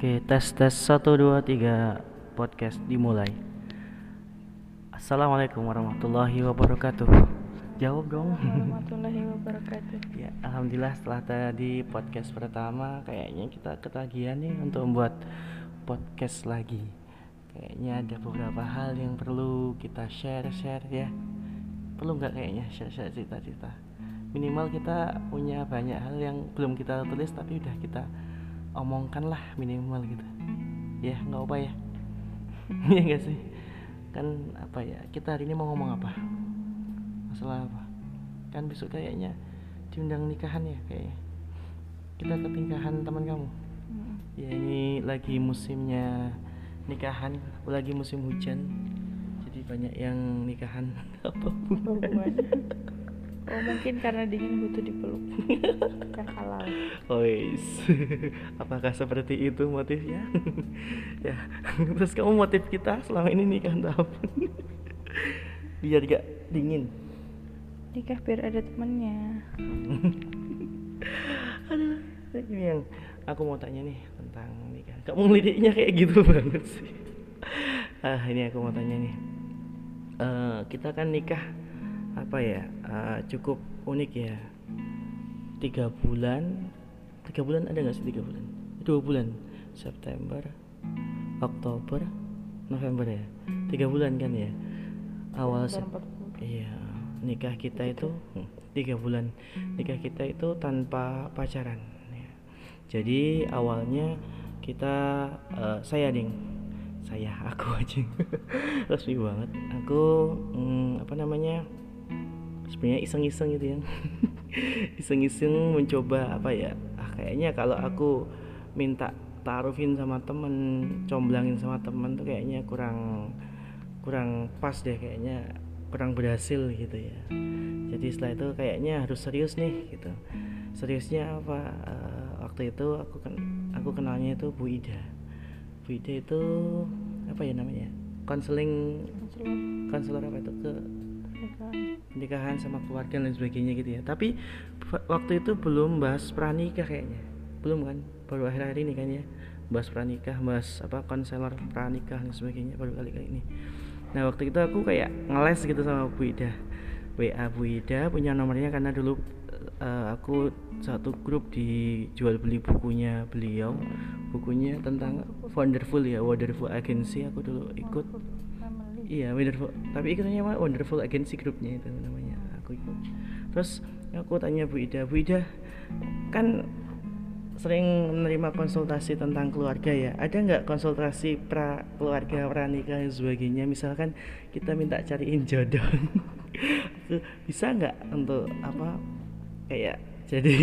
Oke, tes tes 1 2 3 podcast dimulai. Assalamualaikum warahmatullahi wabarakatuh. Jawab dong. warahmatullahi wabarakatuh. Ya, alhamdulillah setelah tadi podcast pertama kayaknya kita ketagihan nih untuk membuat podcast lagi. Kayaknya ada beberapa hal yang perlu kita share-share ya. Perlu nggak kayaknya share-share cerita-cerita. Minimal kita punya banyak hal yang belum kita tulis tapi udah kita omongkan lah minimal gitu. Ya nggak apa ya. Iya gak sih? Kan apa ya kita hari ini mau ngomong apa? Masalah apa? Kan besok kayaknya diundang nikahan ya kayaknya. Kita ke nikahan teman kamu. Hmm. ya ini lagi musimnya nikahan lagi musim hujan. Jadi banyak yang nikahan. Apa? Oh mungkin karena dingin butuh dipeluk. Kan halal. Ois, apakah seperti itu motifnya? ya, terus kamu motif kita selama ini nikahan tahun biar gak dingin. Nikah biar ada temennya. Aduh, ini yang aku mau tanya nih tentang nikah. Kamu ngelidiknya kayak gitu banget sih. Ah, ini aku mau tanya nih. Eh, kita kan nikah apa ya? eh, cukup unik ya. Tiga bulan, tiga bulan ada nggak sih tiga bulan? Dua bulan, September, Oktober, November ya. Tiga bulan kan ya. Awal. Iya, nikah kita itu hmm, tiga bulan. Nikah kita itu tanpa pacaran. ya. Jadi awalnya kita eh, saya ding, saya aku aja resmi banget. Aku hmm, apa namanya? Sebenarnya iseng-iseng gitu ya. iseng-iseng mencoba apa ya? Ah kayaknya kalau aku minta taruhin sama temen, comblangin sama temen tuh kayaknya kurang kurang pas deh kayaknya kurang berhasil gitu ya. Jadi setelah itu kayaknya harus serius nih gitu. Seriusnya apa? Eh, waktu itu aku kan aku kenalnya itu Bu Ida. Bu Ida itu apa ya namanya? Konseling Konselor. konselor apa itu? Ke nikahan. nikahan sama keluarga dan sebagainya gitu ya. Tapi waktu itu belum bahas pranikah kayaknya. Belum kan? Baru akhir-akhir ini kan ya. Bahas pranikah bahas apa konselor pranikah dan sebagainya. Baru kali kali ini. Nah waktu itu aku kayak ngeles gitu sama Bu Ida. WA Bu Ida punya nomornya karena dulu eh, aku satu grup di jual beli bukunya beliau. Bukunya tentang wonderful ya wonderful agency. Aku dulu ikut. Iya, Wonderful. Tapi ikutnya mah Wonderful Agency grupnya itu namanya. Aku ikut. Terus aku tanya Bu Ida, Bu Ida kan sering menerima konsultasi tentang keluarga ya. Ada nggak konsultasi pra keluarga pranikah dan sebagainya? Misalkan kita minta cariin jodoh, bisa nggak untuk apa kayak jadi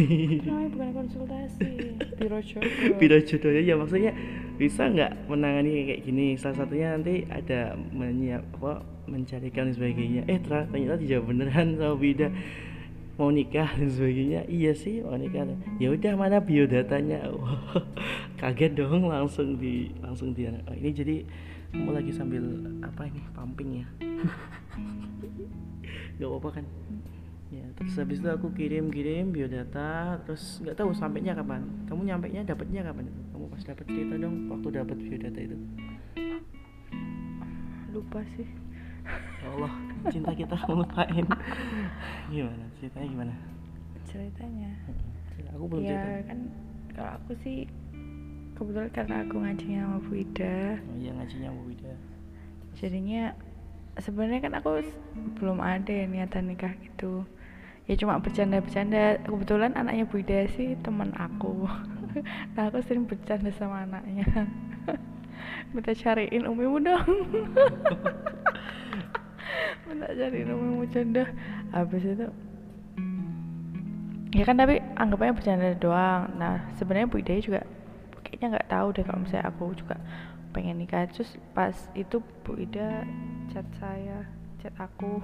Namanya? Bukan konsultasi, biro jodoh. biro jodohnya ya maksudnya bisa nggak menangani kayak gini? Salah satunya nanti ada menyiap apa mencarikan dan sebagainya. Eh ternyata dijawab beneran sama Bida. Mau nikah dan sebagainya? Iya sih mau nikah. Ya udah mana biodatanya? Wah, kaget dong langsung di langsung di oh, ini jadi kamu lagi sambil apa ini pumping ya? Nggak apa-apa kan ya terus habis itu aku kirim kirim biodata terus nggak tahu sampainya kapan. Kamu nyampe nya dapatnya kapan kamu pas dapat cerita dong waktu dapat biodata itu. Lupa sih. ya Allah cinta kita ngelupain gimana? Ceritanya gimana? Ceritanya. aku belum ya cerita. kan kalau aku sih kebetulan karena aku ngajinya sama Bu Ida. Oh, iya ngajinya Bu Wida jadinya sebenarnya kan aku belum ada ya niatan nikah gitu ya cuma bercanda-bercanda. Kebetulan anaknya Bu Ida sih teman aku. Nah aku sering bercanda sama anaknya. Minta cariin umimu dong. Minta cariin umimu jodoh habis itu ya kan tapi anggapannya bercanda doang. Nah sebenarnya Bu Ida juga kayaknya nggak tahu deh kalau misalnya aku juga pengen nikah. Terus pas itu Bu Ida chat saya chat aku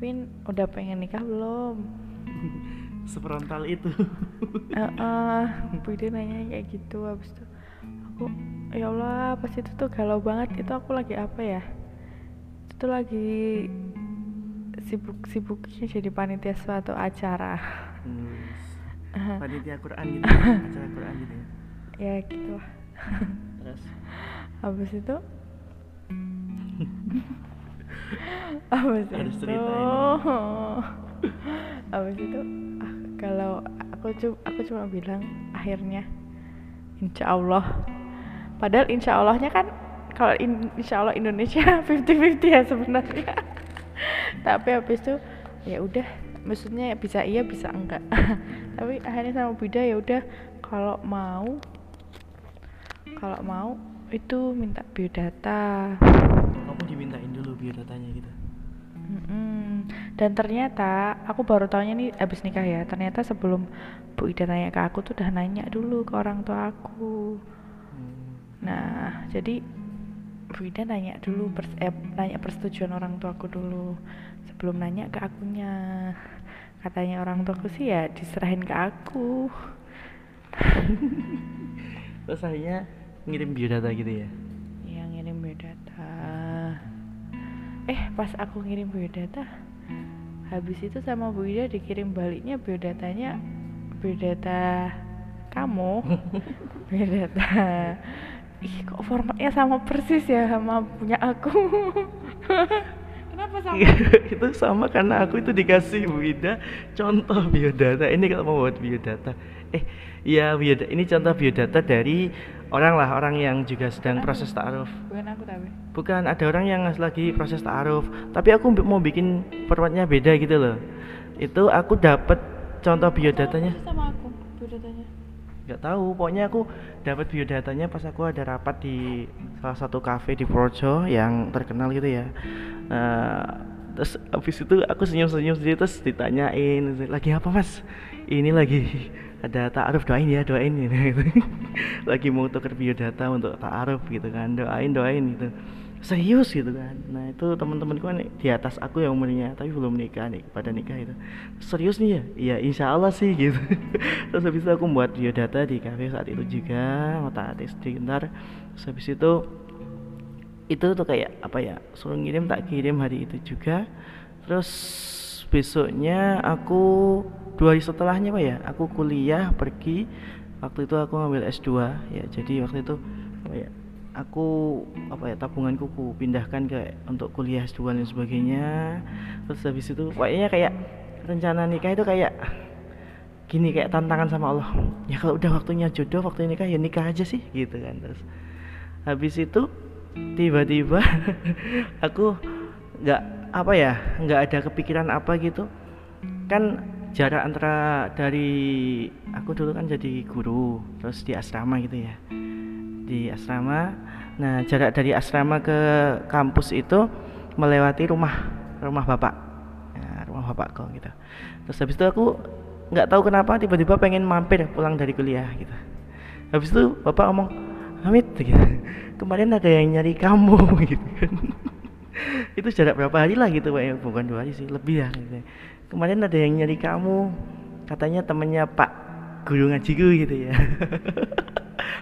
Vin udah pengen nikah belum? Seperontal itu. Heeh, Bu Ida nanya kayak gitu habis itu aku ya Allah pas itu tuh galau banget itu aku lagi apa ya? Itu lagi sibuk-sibuknya jadi panitia suatu acara. Hmm, panitia Quran gitu acara Quran gitu ya? Ya gitu lah terus? Habis itu habis Harus itu? habis itu? Ah, kalau aku cuma aku cuma bilang akhirnya insya Allah. Padahal insya Allahnya kan kalau in- insya Allah Indonesia 50-50 ya sebenarnya. Tapi habis itu ya udah maksudnya bisa iya bisa enggak. Tapi akhirnya sama Bida ya udah kalau mau kalau mau itu minta biodata. Kamu dimintain biodatanya gitu Mm-mm. Dan ternyata aku baru tahunya nih abis nikah ya. Ternyata sebelum Bu Ida tanya ke aku tuh udah nanya dulu ke orang tua aku. Hmm. Nah, jadi Bu Ida nanya dulu pers- eh, nanya persetujuan orang tuaku dulu sebelum nanya ke akunya. Katanya orang tuaku sih ya diserahin ke aku. terus akhirnya ngirim biodata gitu ya Eh, pas aku ngirim biodata, habis itu sama Bu Ida dikirim baliknya biodatanya biodata kamu. biodata. Ih, kok formatnya sama persis ya sama punya aku. Kenapa sama? itu sama karena aku itu dikasih Bu Ida contoh biodata ini kalau mau buat biodata eh iya biodata ini contoh biodata dari orang lah orang yang juga sedang Bukan proses ta'aruf Bukan aku tapi. bukan ada orang yang lagi proses ta'aruf tapi aku mau bikin formatnya beda gitu loh itu aku dapat contoh biodatanya sama aku biodatanya. Nggak tahu pokoknya aku dapat biodatanya pas aku ada rapat di salah satu kafe di Projo yang terkenal gitu ya. Nah, terus habis itu aku senyum-senyum sendiri terus ditanyain lagi apa mas? Ini lagi ada ta'aruf doain ya doain. Gitu lagi mau tuker biodata untuk ta'aruf gitu kan doain doain gitu serius gitu kan? Nah itu teman-temanku kan di atas aku yang umurnya tapi belum nikah nih pada nikah itu serius nih ya? Iya insya Allah sih gitu. Terus habis itu aku buat biodata di kafe saat itu juga tak tes ntar. Terus habis itu itu tuh kayak apa ya suruh ngirim tak kirim hari itu juga. Terus besoknya aku dua hari setelahnya pak ya aku kuliah pergi. Waktu itu aku ngambil S2 ya jadi waktu itu apa ya aku apa ya tabunganku ku pindahkan ke untuk kuliah S2 dan sebagainya. Terus habis itu pokoknya kayak rencana nikah itu kayak gini kayak tantangan sama Allah. Ya kalau udah waktunya jodoh waktu nikah ya nikah aja sih gitu kan terus. Habis itu tiba-tiba aku nggak apa ya nggak ada kepikiran apa gitu. Kan jarak antara dari aku dulu kan jadi guru terus di asrama gitu ya di asrama. Nah jarak dari asrama ke kampus itu melewati rumah rumah bapak. Ya, rumah bapak kok gitu. Terus habis itu aku nggak tahu kenapa tiba-tiba pengen mampir pulang dari kuliah gitu. Habis itu bapak ngomong Hamid gitu. Kemarin ada yang nyari kamu gitu kan. Itu jarak berapa hari lah gitu pak ya? Bukan dua hari sih lebih ya gitu. kemarin ada yang nyari kamu katanya temennya pak guru ngajiku gitu ya.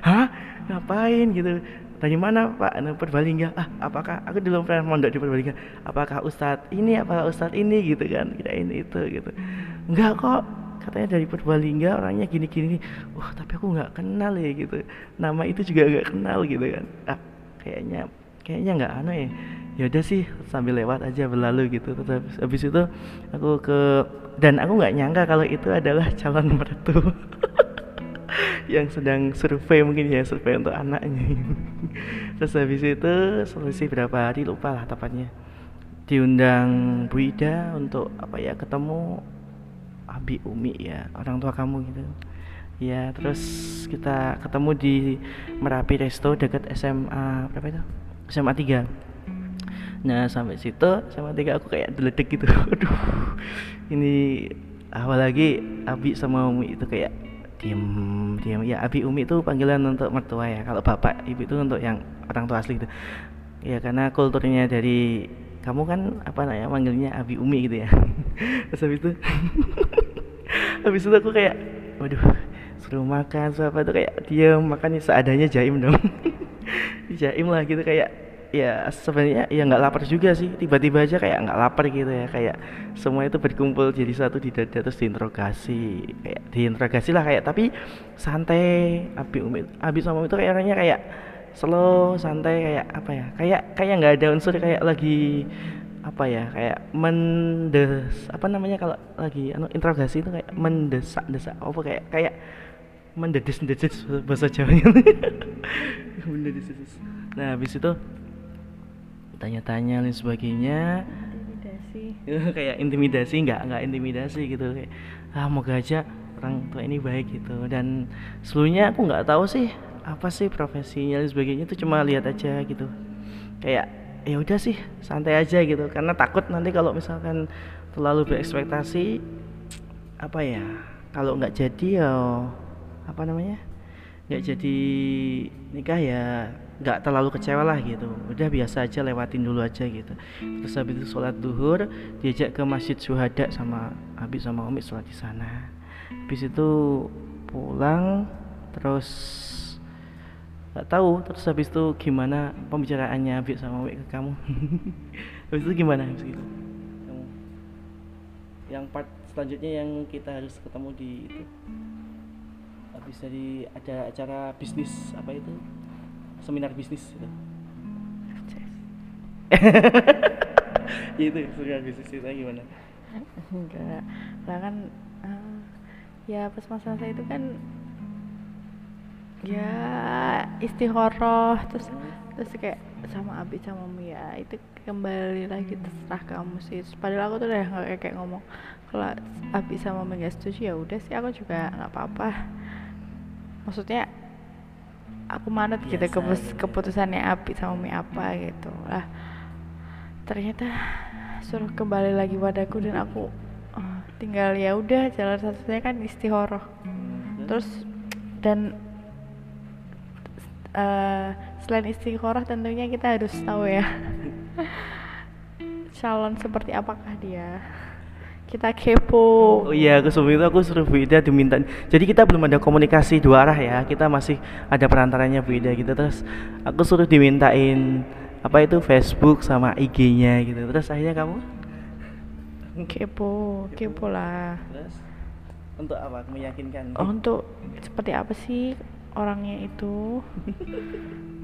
Hah ngapain gitu? Dari mana pak? Anu, Purbalingga ah apakah? Aku dulu pernah mondok di Purbalingga apakah ustadz ini apakah ustadz ini? Gitu kan kirain itu gitu. Enggak kok katanya dari Purbalingga orangnya gini-gini wah tapi aku nggak kenal ya gitu. Nama itu juga nggak kenal gitu kan. Ah kayaknya kayaknya nggak aneh ya. Ya udah sih sambil lewat aja berlalu gitu. Terus habis, habis itu aku ke dan aku nggak nyangka kalau itu adalah calon mertua yang sedang survei mungkin ya survei untuk anaknya. Terus habis itu selisih berapa hari lupa lah tepatnya diundang Bu Ida untuk apa ya ketemu Abi Umi ya orang tua kamu gitu. Ya terus kita ketemu di Merapi Resto dekat SMA berapa itu? SMA 3 Nah sampai situ sama tiga aku kayak deledek gitu. Aduh ini apalagi Abi sama Umi itu kayak diem diem ya Abi Umi itu panggilan untuk mertua ya. Kalau bapak ibu itu untuk yang orang tua asli gitu ya karena kulturnya dari kamu kan apa namanya manggilnya Abi Umi gitu ya. Terus habis itu habis itu aku kayak waduh suruh makan suruh apa tuh kayak diem makannya seadanya jaim dong. Jaim lah gitu kayak ya sebenarnya ya nggak lapar juga sih. Tiba-tiba aja kayak nggak lapar gitu ya. Kayak semua itu berkumpul jadi satu di dada terus diinterogasi. Kayak diinterogasi lah kayak tapi santai. Abi Umi Abi sama itu kayak orangnya kayak slow santai kayak apa ya? Kayak kayak nggak ada unsur kayak lagi apa ya? Kayak mendes apa namanya kalau lagi anu interogasi itu kayak mendesak desak apa kayak kayak mendedes dedes bahasa Jawanya. Mendedes dedes nah habis itu tanya-tanya dan sebagainya. Intimidasi. Kayak intimidasi nggak nggak intimidasi gitu. Kayak ah moga aja orang tua ini baik gitu. Dan sebelumnya aku nggak tahu sih apa sih profesinya dan sebagainya itu cuma lihat aja gitu. Kayak ya udah sih santai aja gitu. Karena takut nanti kalau misalkan terlalu berekspektasi apa ya kalau nggak jadi ya apa namanya nggak jadi nikah ya nggak terlalu kecewa lah gitu. Udah biasa aja lewatin dulu aja gitu. Terus habis itu sholat duhur diajak ke masjid syuhada sama habis sama Umi sholat di sana. Habis itu pulang terus nggak tahu terus habis itu gimana pembicaraannya habis sama Umi ke kamu? Habis itu gimana? Habis itu kamu? Yang part selanjutnya yang kita harus ketemu di itu. Habis dari ada acara bisnis apa itu seminar bisnis itu Ya itu seminar bisnis itu gimana? Enggak. Lah kan eh, ya pas masa-masa itu kan ya istihoroh terus terus kayak sama Abi sama Mia itu kembali lagi terserah kamu sih. Terus padahal aku tuh udah nggak kayak ngomong kalau Abi sama Mia setuju ya udah sih aku juga nggak apa-apa. Maksudnya aku manut gitu Biasa gitu ya. keputusannya Abi sama Mia apa gitu. Lah ternyata suruh kembali lagi padaku dan aku eh, tinggal ya udah jalan satunya kan istihoroh. Terus dan eh, selain istikharah tentunya kita harus tahu ya calon seperti apakah dia kita kepo Oh iya, aku sebelum itu aku suruh Bu Ida diminta. Jadi kita belum ada komunikasi dua arah ya. Kita masih ada perantaranya Bu Ida gitu. Terus aku suruh dimintain apa itu Facebook sama IG-nya gitu. Terus akhirnya kamu? kepo kepo lah Terus untuk apa? Meyakinkan. Oh, untuk seperti apa sih orangnya itu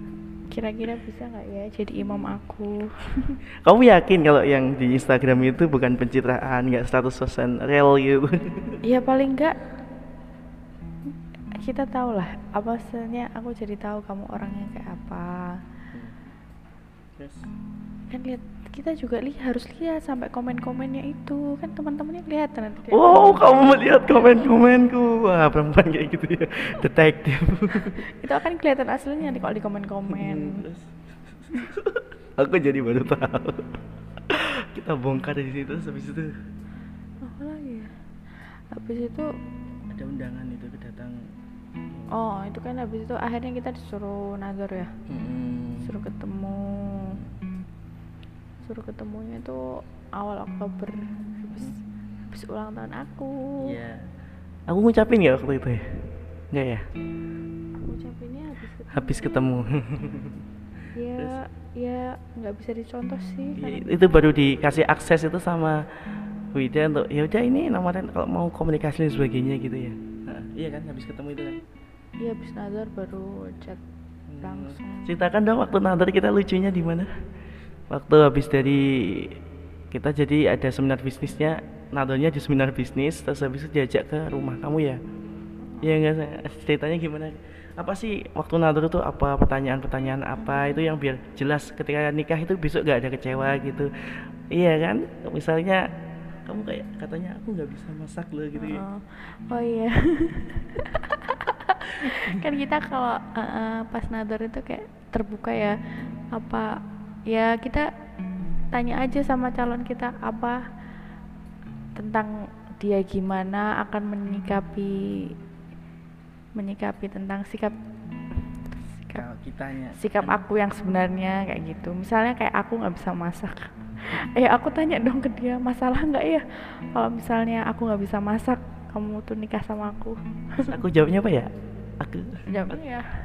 kira-kira bisa nggak ya jadi imam aku? Kamu yakin kalau yang di Instagram itu bukan pencitraan, nggak 100% real gitu? ya paling nggak kita tahu lah apa sebenarnya aku jadi tahu kamu orangnya kayak apa. Terus kan lihat kita juga lihat harus lihat sampai komen-komennya itu kan teman-temannya kelihatan nanti Wow, kamu melihat komen-komenku. Wah, perempuan kayak gitu ya. Detektif. itu akan kelihatan aslinya nanti kalau di komen-komen Terus aku jadi baru tahu. Kita bongkar di situ habis itu apa lagi ya habis itu ada undangan itu kedatang. oh itu kan habis itu akhirnya kita disuruh nazar ya Hmm. suruh ketemu suruh ketemunya itu awal Oktober habis habis ulang tahun aku Iya. Aku ngucapin ya waktu itu ya? Enggak ya? aku ucapinnya habis ketemu Habis ketemu. ya ya nggak bisa dicontoh sih karena- itu baru dikasih akses itu sama Wida untuk ya udah ini nomornya kalau mau komunikasi dan sebagainya gitu ya. Nah, iya kan habis ketemu itu kan. iya habis nazar baru chat langsung Ceritakan dong waktu nanti kita lucunya di mana? Waktu habis dari kita jadi ada seminar bisnisnya, nadanya di seminar bisnis, terus habis itu diajak ke rumah kamu ya? Iya enggak ceritanya gimana? Apa sih waktu nador itu apa pertanyaan-pertanyaan apa itu yang biar jelas ketika nikah itu besok gak ada kecewa gitu. Iya kan? Misalnya kamu kayak katanya aku nggak bisa masak loh gitu ya. oh, oh iya kan kita kalau uh, pas nador itu kayak terbuka ya apa ya kita tanya aja sama calon kita apa tentang dia gimana akan menyikapi menyikapi tentang sikap sikap kitanya sikap aku yang sebenarnya kayak gitu. Misalnya kayak aku nggak bisa masak. Eh aku tanya dong ke dia masalah nggak ya? Kalau misalnya aku nggak bisa masak kamu tuh nikah sama aku. Terus aku jawabnya apa ya? Aku. Jawabnya ya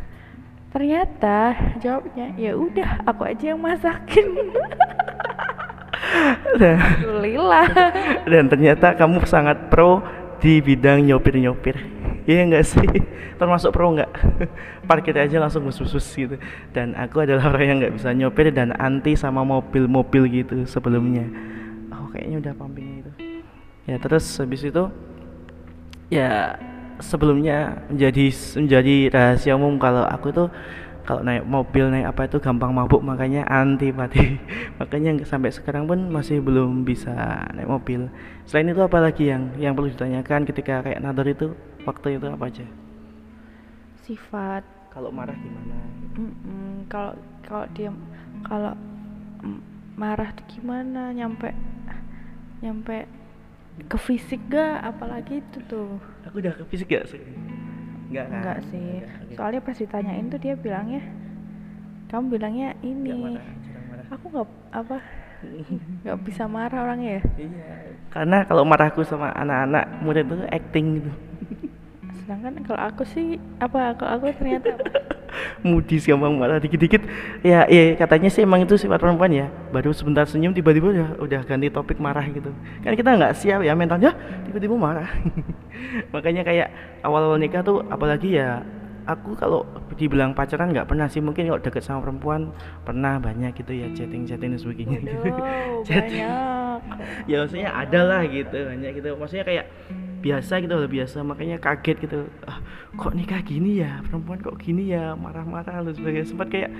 ternyata jawabnya ya udah aku aja yang masakin. Alhamdulillah. Dan ternyata kamu sangat pro di bidang nyopir-nyopir. Iya enggak sih? Termasuk pro enggak parkir aja langsung mus-mus gitu. Dan aku adalah orang yang nggak bisa nyopir dan anti sama mobil-mobil gitu sebelumnya. Oh kayaknya udah pumping itu. Ya terus habis itu ya sebelumnya menjadi menjadi rahasia umum kalau aku tuh kalau naik mobil naik apa itu gampang mabuk makanya antipati makanya sampai sekarang pun masih belum bisa naik mobil. Selain itu apa lagi yang yang perlu ditanyakan ketika kayak nador itu waktu itu apa aja? Sifat. Kalau marah gimana? Kalau kalau dia kalau marah tuh gimana? Nyampe nyampe ke fisik gak apalagi itu tuh aku udah ke fisik gak sih Enggak kan? Enggak sih. Enggak, Soalnya pas ditanyain tuh dia bilangnya kamu bilangnya ini. Marah, marah. Aku nggak apa nggak bisa marah orangnya ya. Iya. Karena kalau marahku sama anak-anak murid itu acting gitu. Sedangkan kalau aku sih apa kalau aku ternyata apa? Mudi gampang marah dikit-dikit. Ya ya katanya sih emang itu sifat perempuan ya. Baru sebentar senyum tiba-tiba udah udah ganti topik marah gitu. Kan kita nggak siap ya mentalnya tiba-tiba marah. Makanya kayak awal-awal nikah tuh apalagi ya aku kalau dibilang pacaran nggak pernah sih. Mungkin kalau deket sama perempuan pernah banyak gitu ya chatting chatting dan sebagainya. Waduh, banyak. Ya maksudnya ada lah gitu banyak gitu. Maksudnya kayak biasa gitu loh biasa. Makanya kaget gitu. Ah, kok nikah gini ya? Perempuan kok gini ya? Marah-marah lalu sebagainya. Sempat kayak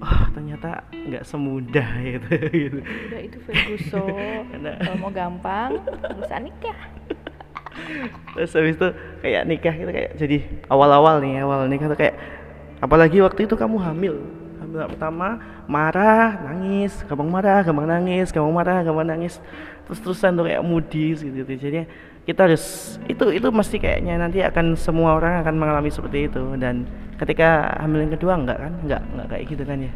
oh, ternyata nggak semudah gitu gitu. Udah itu Ferguson. Karena... kalau mau gampang bisa nikah. Terus habis itu kayak nikah gitu kayak jadi awal-awal nih awal nikah tuh kayak apalagi waktu itu kamu hamil. Hamil pertama marah nangis. Gampang marah gampang nangis gampang marah gampang nangis. Terus terusan tuh kayak moody gitu, gitu. jadi kita harus itu itu mesti kayaknya nanti akan semua orang akan mengalami seperti itu. Dan ketika hamil yang kedua enggak kan? Enggak enggak kayak gitu kan ya?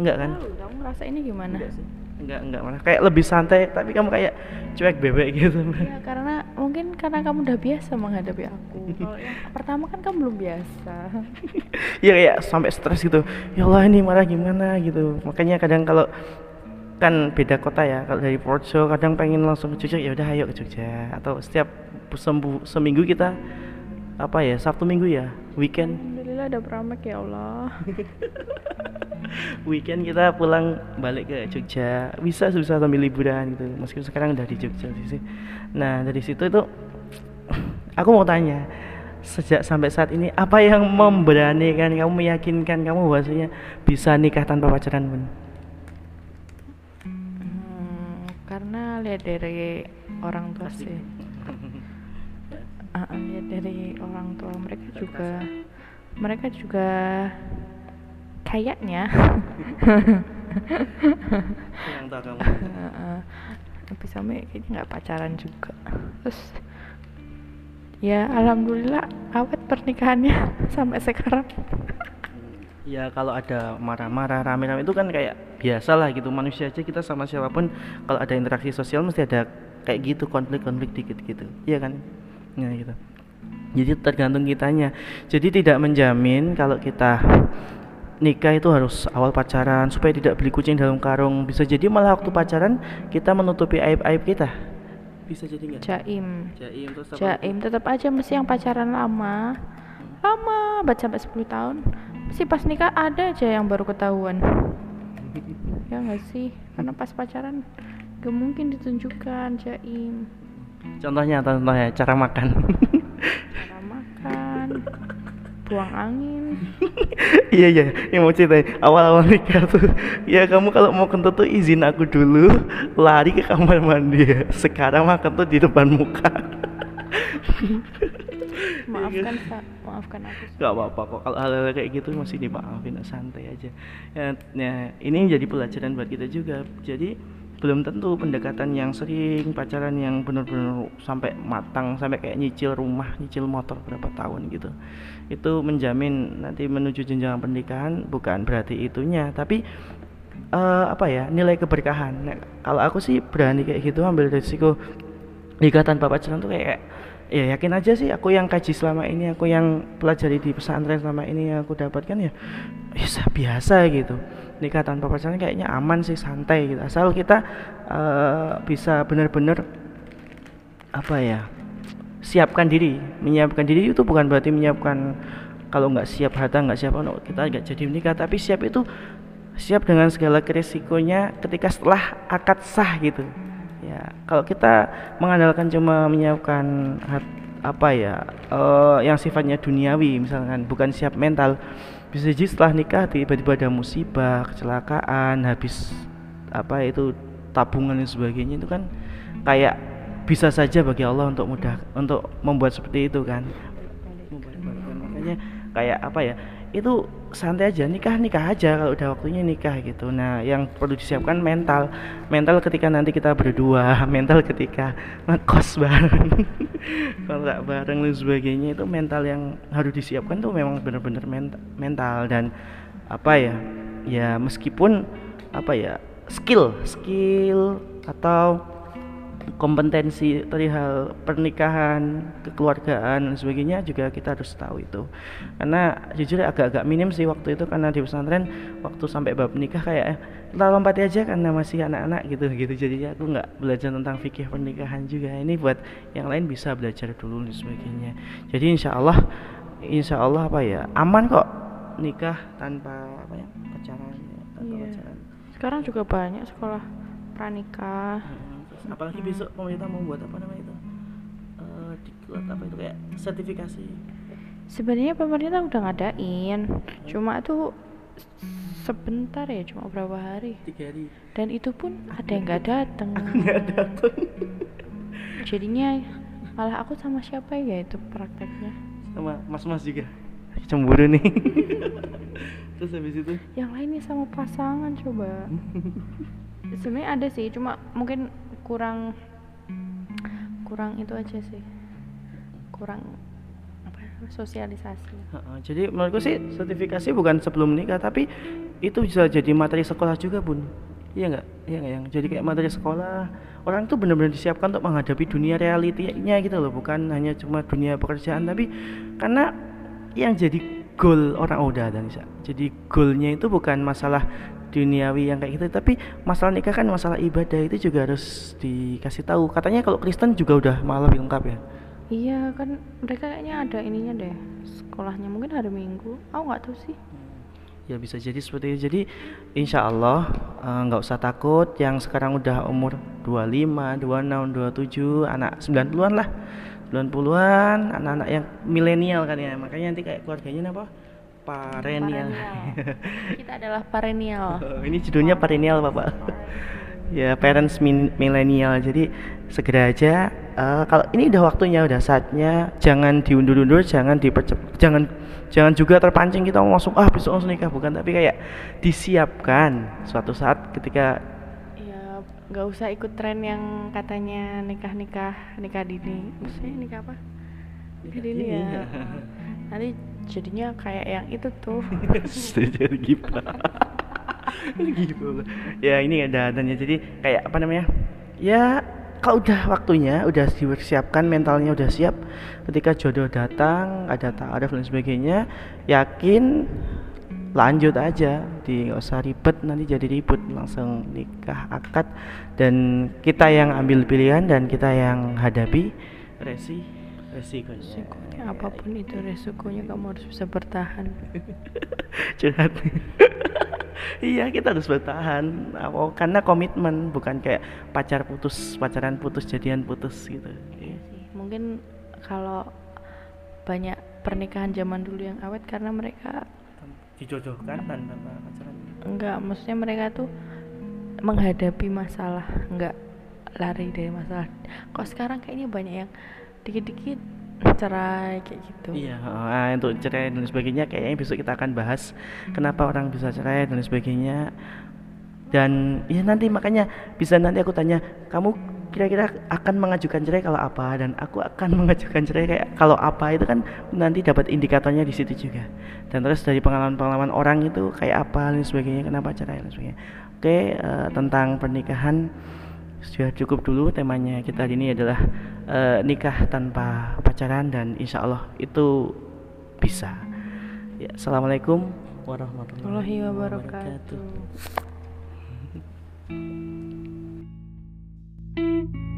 Enggak kan? Oh, kamu ngerasa ini gimana? Enggak sih. Enggak enggak malah. Kayak lebih santai tapi kamu kayak cuek bebek gitu. Ya karena mungkin karena kamu udah biasa menghadapi aku. Kalau yang pertama kan kamu belum biasa. Ya kayak sampai stres gitu. Ya Allah ini marah gimana gitu. Makanya kadang kalau kan beda kota ya. Kalau dari Porto kadang pengen langsung ke Jogja ya udah ayo ke Jogja. Atau setiap sembuh seminggu kita apa ya Sabtu Minggu ya weekend. Alhamdulillah ada pramek ya Allah. Weekend kita pulang balik ke Jogja. Bisa susah sambil liburan gitu. Meskipun sekarang udah di Jogja sih nah dari situ itu aku mau tanya sejak sampai saat ini apa yang memberanikan kamu meyakinkan kamu bahwasanya bisa nikah tanpa pacaran pun lihat dari orang tua sih. Uh, lihat dari orang tua mereka juga. mereka juga kayaknya. Tapi sampai kayaknya nggak pacaran juga. Terus ya alhamdulillah awet pernikahannya sampai sekarang ya kalau ada marah-marah rame-rame itu kan kayak biasa lah gitu. Manusia aja kita sama siapa pun kalau ada interaksi sosial mesti ada kayak gitu konflik-konflik dikit gitu iya kan? Ya gitu. Jadi tergantung kitanya. Jadi tidak menjamin kalau kita nikah itu harus awal pacaran supaya tidak beli kucing dalam karung. Bisa jadi malah waktu pacaran kita menutupi aib-aib kita. Bisa jadi nggak? Jaim. Jaim, jaim tetap aja mesti yang pacaran lama. Lama baca sampai 10 tahun si pas nikah ada aja yang baru ketahuan. Ya nggak sih? Karena pas pacaran gak mungkin ditunjukkan jaim. Contohnya contohnya cara makan. Cara makan buang angin. Iya iya yang mau ceritain. Awal-awal nikah tuh ya kamu kalau mau kentut tuh izin aku dulu lari ke kamar mandi. Sekarang makan tuh di depan muka maafkan sa maafkan aku nggak apa-apa kok. Kalau hal-hal kayak gitu masih dimaafin santai aja. Ya, ya ini jadi pelajaran buat kita juga. Jadi belum tentu pendekatan yang sering pacaran yang benar-benar sampai matang sampai kayak nyicil rumah nyicil motor berapa tahun gitu itu menjamin nanti menuju jenjang pernikahan bukan berarti itunya. Tapi uh, apa ya nilai keberkahan. Nah, kalau aku sih berani kayak gitu ambil resiko nikah tanpa pacaran tuh kayak ya yakin aja sih aku yang kaji selama ini aku yang pelajari di pesantren selama ini yang aku dapatkan ya bisa biasa gitu. Nikah tanpa pacaran kayaknya aman sih santai gitu. Asal kita uh, bisa benar-benar apa ya siapkan diri menyiapkan diri itu bukan berarti menyiapkan kalau nggak siap harta nggak siap no, kita nggak jadi menikah. Tapi siap itu siap dengan segala resikonya ketika setelah akad sah gitu ya kalau kita mengandalkan cuma menyiapkan apa ya uh, yang sifatnya duniawi misalkan bukan siap mental bisa jadi setelah nikah tiba-tiba ada musibah kecelakaan habis apa itu tabungan dan sebagainya itu kan kayak bisa saja bagi Allah untuk mudah untuk membuat seperti itu kan. Makanya kayak apa ya itu santai aja nikah nikah aja kalau udah waktunya nikah gitu. Nah yang perlu disiapkan mental. Mental ketika nanti kita berdua mental ketika ngekos bareng. Kontrak bareng dan sebagainya itu mental yang harus disiapkan tuh memang benar-benar mental dan apa ya ya meskipun apa ya skill skill atau kompetensi perihal pernikahan, kekeluargaan dan sebagainya juga kita harus tahu itu. Karena jujur agak-agak minim sih waktu itu karena di pesantren waktu sampai bab nikah kayak eh, kita lompati aja karena masih anak-anak gitu gitu. Jadi aku nggak belajar tentang fikih pernikahan juga. Ini buat yang lain bisa belajar dulu dan sebagainya. Jadi insya Allah insya Allah apa ya aman kok nikah tanpa apa ya pacaran ya, tanpa pacaran. Sekarang juga banyak sekolah pranikah. Hmm apalagi besok pemerintah mau buat apa namanya itu? Uh, diklat apa itu kayak sertifikasi. Sebenarnya pemerintah udah ngadain cuma tuh sebentar ya cuma berapa hari. Tiga hari. Dan itu pun ada yang nggak datang nggak datang jadinya malah aku sama siapa ya itu prakteknya? Sama mas-mas juga cemburu nih. Terus habis itu? Yang lainnya sama pasangan coba. Sebenarnya ada sih cuma mungkin kurang kurang itu aja sih. Kurang apa sosialisasi. Jadi menurutku sih sertifikasi bukan sebelum nikah tapi itu bisa jadi materi sekolah juga bun. Iya nggak? Iya nggak yang? Jadi kayak materi sekolah orang tuh benar-benar disiapkan untuk menghadapi dunia realitinya gitu loh bukan hanya cuma dunia pekerjaan tapi karena yang jadi goal orang udah dan bisa jadi goalnya itu bukan masalah duniawi yang kayak gitu tapi masalah nikah kan masalah ibadah itu juga harus dikasih tahu. Katanya kalau Kristen juga udah malah lebih lengkap ya? Iya kan mereka kayaknya ada ininya deh sekolahnya. Mungkin hari Minggu. Aku nggak tahu sih. Ya bisa jadi seperti itu. Jadi insya Allah eh, nggak uh, usah takut. Yang sekarang udah umur 25, 26, 27 anak 90-an lah 90-an anak-anak yang milenial kan ya makanya nanti kayak keluarganya apa Parenial. Kita adalah parenial. Oh, ini judulnya parenial, Bapak. ya, parents milenial. Jadi segera aja uh, kalau ini udah waktunya, udah saatnya jangan diundur-undur, jangan dipercepat, jangan jangan juga terpancing kita mau masuk ah besok langsung nikah bukan, tapi kayak disiapkan suatu saat ketika nggak usah ikut tren yang katanya nikah nikah nikah dini. Maksudnya nikah apa? Nikah dini ya. nanti jadinya kayak yang itu tuh. Jadi gimana? Gitu ya ini ada adanya. Jadi kayak apa namanya? Ya kalau udah waktunya udah dipersiapkan mentalnya udah siap ketika jodoh datang ada ta'aruf dan sebagainya yakin lanjut aja di nggak usah ribet nanti jadi ribut langsung nikah akad. Dan kita yang ambil pilihan dan kita yang hadapi resi resikonya, resikonya apa pun itu resikonya kamu harus bisa bertahan. Curhat. Iya kita harus bertahan. Oh, karena komitmen bukan kayak pacar putus pacaran putus jadian putus gitu. Iya sih mungkin kalau banyak pernikahan zaman dulu yang awet karena mereka dijodohkan tanpa pacaran enggak maksudnya mereka tuh menghadapi masalah enggak lari dari masalah kok sekarang kayaknya banyak yang dikit-dikit cerai kayak gitu. Iya, nah, untuk cerai dan sebagainya kayaknya besok kita akan bahas kenapa orang bisa cerai dan sebagainya. Dan ya nanti makanya bisa nanti aku tanya, kamu kira-kira akan mengajukan cerai kalau apa dan aku akan mengajukan cerai kayak kalau apa itu kan nanti dapat indikatornya di situ juga. Dan terus dari pengalaman-pengalaman orang itu kayak apa dan sebagainya, kenapa cerai dan sebagainya. Oke, uh, tentang pernikahan sudah cukup dulu temanya kita hari ini adalah uh, nikah tanpa pacaran dan insya Allah itu bisa ya assalamualaikum warahmatullahi wabarakatuh Bye.